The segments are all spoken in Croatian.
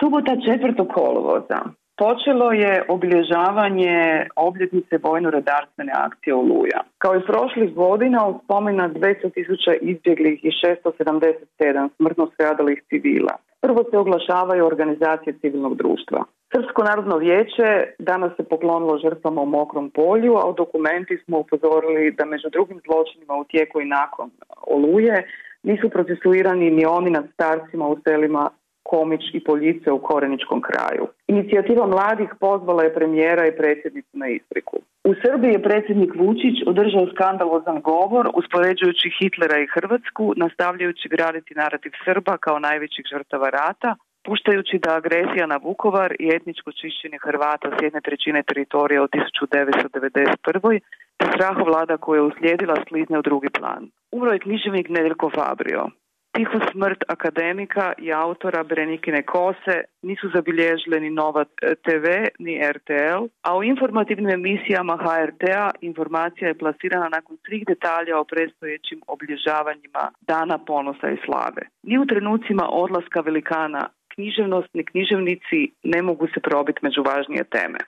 Subota 4. kolovoza počelo je obilježavanje obljetnice vojno-redarstvene akcije Oluja. Kao i prošlih godina u spomena 200.000 izbjeglih i 677 smrtno stradalih civila. Prvo se oglašavaju organizacije civilnog društva. Srpsko narodno vijeće danas se poklonilo žrtvama u mokrom polju, a u dokumenti smo upozorili da među drugim zločinima u tijeku i nakon oluje nisu procesuirani ni oni nad starcima u selima Komić i Poljice u Koreničkom kraju. Inicijativa mladih pozvala je premijera i predsjednicu na ispriku. U Srbiji je predsjednik Vučić održao skandalozan govor uspoređujući Hitlera i Hrvatsku, nastavljajući graditi narativ Srba kao najvećih žrtava rata, puštajući da agresija na Vukovar i etničko čišćenje Hrvata s jedne trećine teritorija od 1991. te vlada koja je uslijedila slizne u drugi plan. Umro je književnik Nedeljko Fabrio. Tihu smrt akademika i autora Brenikine Kose nisu zabilježile ni Nova TV ni RTL, a u informativnim emisijama HRT-a informacija je plasirana nakon svih detalja o predstojećim obilježavanjima Dana ponosa i slave. Ni u trenucima odlaska velikana književnost ni književnici ne mogu se probiti među važnije teme.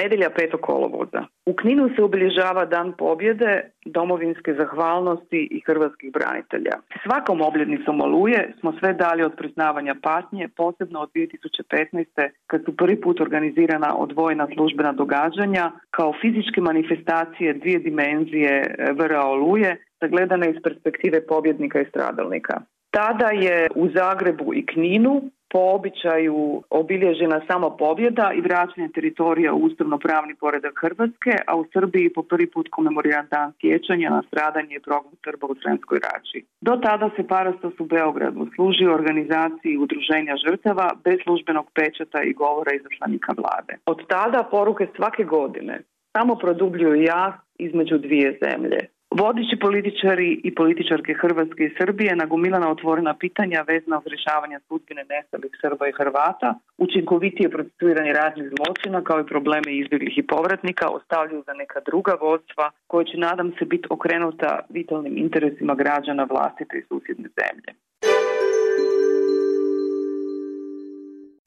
Nedjelja 5. kolovoza. U Kninu se obilježava Dan pobjede, domovinske zahvalnosti i hrvatskih branitelja. Svakom obljednicom oluje smo sve dalje od priznavanja patnje, posebno od 2015. kad su prvi put organizirana odvojena službena događanja kao fizičke manifestacije dvije dimenzije VRA oluje sagledane iz perspektive pobjednika i stradalnika. Tada je u Zagrebu i Kninu po običaju obilježena samo pobjeda i vraćanje teritorija u ustavno-pravni poredak Hrvatske, a u Srbiji po prvi put komemoriran dan sjećanja na stradanje i progon Srba u Sremskoj rači. Do tada se Parastos u Beogradu služi organizaciji udruženja žrtava bez službenog pečata i govora izaslanika vlade. Od tada poruke svake godine samo produbljuju jaz između dvije zemlje. Vodeći političari i političarke Hrvatske i Srbije nagomilana otvorena pitanja vezna uz rješavanje sudbine nestalih Srba i Hrvata, učinkovitije procesuiranje raznih zločina kao i probleme izbjeglih i povratnika ostavljaju za neka druga vodstva koje će nadam se biti okrenuta vitalnim interesima građana vlastite i susjedne zemlje.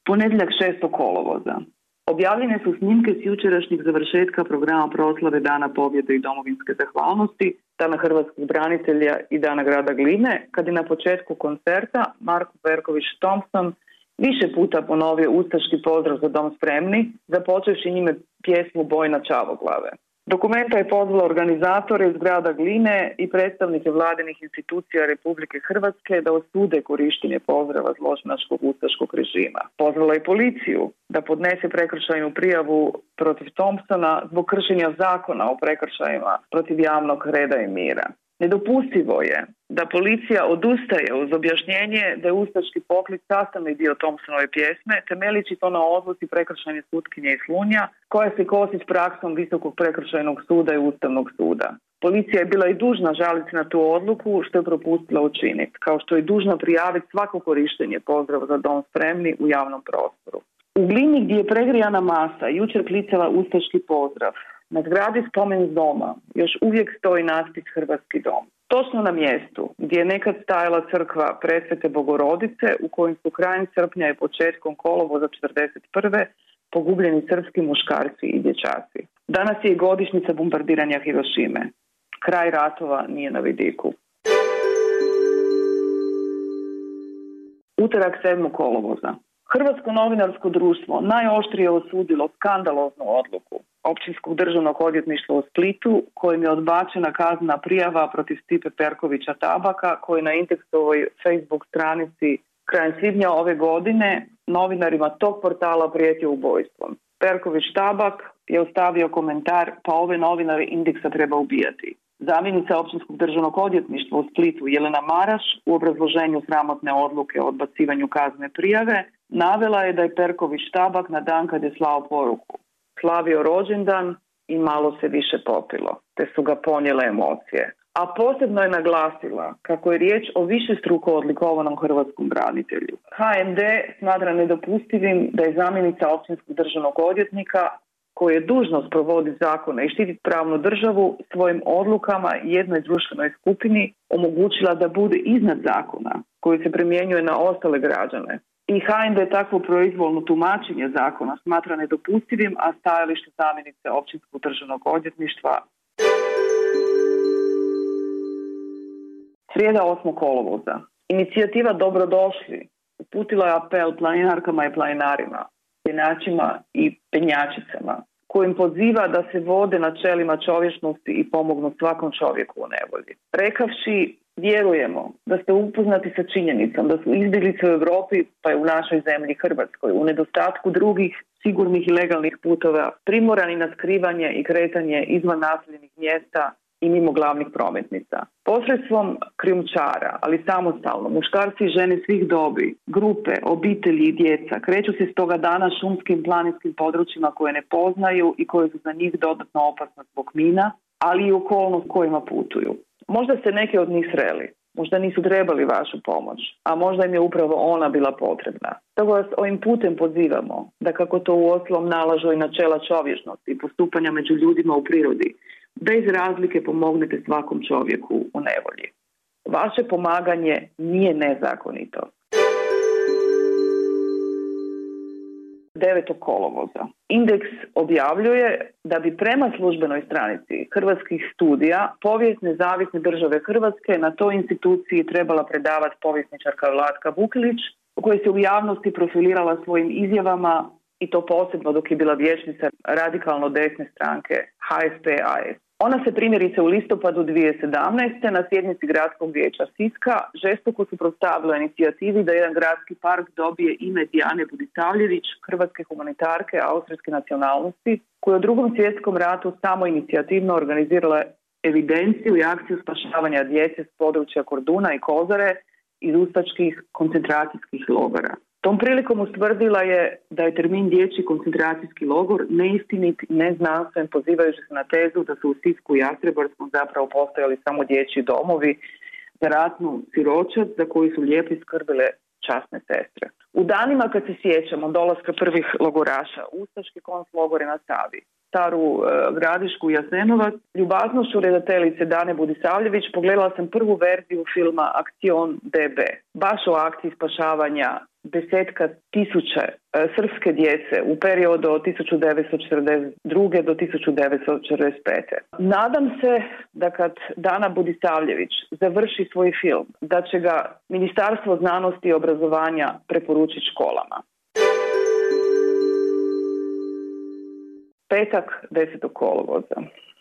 Ponedjeljak 6. kolovoza. Objavljene su snimke s jučerašnjeg završetka programa proslave Dana pobjede i domovinske zahvalnosti, Dana hrvatskih branitelja i Dana grada Gline, kad je na početku koncerta Marko Berković Thompson više puta ponovio ustaški pozdrav za dom spremni, započevši njime pjesmu Bojna Čavoglave. Dokumenta je pozvala organizatore iz grada Gline i predstavnike vladinih institucija Republike Hrvatske da osude korištenje pozdrava zločinačkog ustaškog režima. Pozvala je policiju da podnese prekršajnu prijavu protiv Thompsona zbog kršenja zakona o prekršajima protiv javnog reda i mira. Nedopustivo je da policija odustaje uz objašnjenje da je ustaški poklic sastavni dio Thompsonove pjesme, temelići to na odluci prekršajne sutkinje i Slunja, koja se kosi s praksom Visokog prekršajnog suda i Ustavnog suda. Policija je bila i dužna žaliti na tu odluku što je propustila učiniti, kao što je dužna prijaviti svako korištenje pozdrava za dom spremni u javnom prostoru. U glini gdje je pregrijana masa jučer klicala ustaški pozdrav, na zgradi spomen doma još uvijek stoji natpis Hrvatski dom. Točno na mjestu gdje je nekad stajala crkva presvete Bogorodice u kojim su krajem srpnja i početkom kolovoza 1941. pogubljeni srpski muškarci i dječaci. Danas je i godišnjica bombardiranja Hirošime. Kraj ratova nije na vidiku. Utorak 7. kolovoza. Hrvatsko novinarsko društvo najoštrije osudilo skandaloznu odluku općinskog državnog odvjetništva u Splitu kojim je odbačena kazna prijava protiv Stipe Perkovića Tabaka koji na Indeksovoj Facebook stranici krajem svibnja ove godine novinarima tog portala prijetio ubojstvom. Perković Tabak je ostavio komentar pa ove novinare Indeksa treba ubijati. Zamjenica općinskog državnog odvjetništva u Splitu Jelena Maraš u obrazloženju sramotne odluke o odbacivanju kazne prijave navela je da je Perković Tabak na dan kad je slao poruku slavio rođendan i malo se više popilo, te su ga ponijele emocije. A posebno je naglasila kako je riječ o više struko odlikovanom hrvatskom branitelju. HND smatra nedopustivim da je zamjenica općinskog državnog odvjetnika koje je dužnost provoditi zakone i štititi pravnu državu svojim odlukama jednoj društvenoj skupini omogućila da bude iznad zakona koji se primjenjuje na ostale građane. I HND takvo proizvolno tumačenje zakona smatra nedopustivim, a stajalište zamjenice općinskog državnog odvjetništva Srijeda 8. kolovoza. Inicijativa Dobrodošli uputila je apel planinarkama i planinarima, penjačima i penjačicama, kojim poziva da se vode načelima čovječnosti i pomognu svakom čovjeku u nevolji. Rekavši, vjerujemo da ste upoznati sa činjenicom da su izbjeglice u Europi, pa i u našoj zemlji Hrvatskoj, u nedostatku drugih sigurnih i legalnih putova, primorani na skrivanje i kretanje izvan naseljenih mjesta i mimo glavnih prometnica. Posredstvom krijumčara, ali samostalno, muškarci i žene svih dobi, grupe, obitelji i djeca kreću se stoga dana šumskim planinskim područjima koje ne poznaju i koje su za njih dodatno opasne zbog mina, ali i okolnost kojima putuju. Možda se neke od njih sreli, možda nisu trebali vašu pomoć, a možda im je upravo ona bila potrebna. Stoga vas ovim putem pozivamo da kako to u oslom nalažu i načela čovječnosti i postupanja među ljudima u prirodi, bez razlike pomognete svakom čovjeku u nevolji. Vaše pomaganje nije nezakonito. 9. kolovoza. Indeks objavljuje da bi prema službenoj stranici hrvatskih studija povijest nezavisne države Hrvatske na toj instituciji trebala predavati povjesničarka Vlatka Vukilić, koja se u javnosti profilirala svojim izjavama i to posebno dok je bila vječnica radikalno desne stranke HSP-AS. Ona se primjerice u listopadu 2017. na sjednici gradskog vijeća Siska žestoko suprotstavila inicijativi da jedan gradski park dobije ime Dijane Budisavljević, hrvatske humanitarke austrijske nacionalnosti, koja u drugom svjetskom ratu samo inicijativno organizirala evidenciju i akciju spašavanja djece s područja Korduna i Kozare iz ustačkih koncentracijskih logora. Tom prilikom ustvrdila je da je termin dječji koncentracijski logor neistinit neznanstven pozivajući se na tezu da su u Sisku i Jastrebarskom zapravo postojali samo dječji domovi za ratnu siročad za koju su lijepi skrbile časne sestre. U danima kad se sjećamo dolaska prvih logoraša, Ustaški konc logore na Savi, staru e, gradišku Jasenovac, ljubaznošću redateljice Dane Budisavljević pogledala sam prvu verziju filma Akcion DB, baš o akciji spašavanja desetka tisuća e, srpske djece u periodu od 1942. do 1945. Nadam se da kad Dana Budisavljević završi svoj film, da će ga Ministarstvo znanosti i obrazovanja preporučiti školama. Petak 10. kolovoza.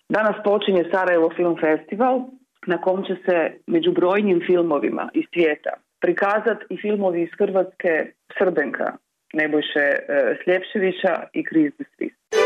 Danas počinje Sarajevo Film Festival na kom će se među brojnim filmovima iz svijeta prikazati i filmovi iz Hrvatske Srbenka, Nebojše e, Sljepševića i Kriz Svis.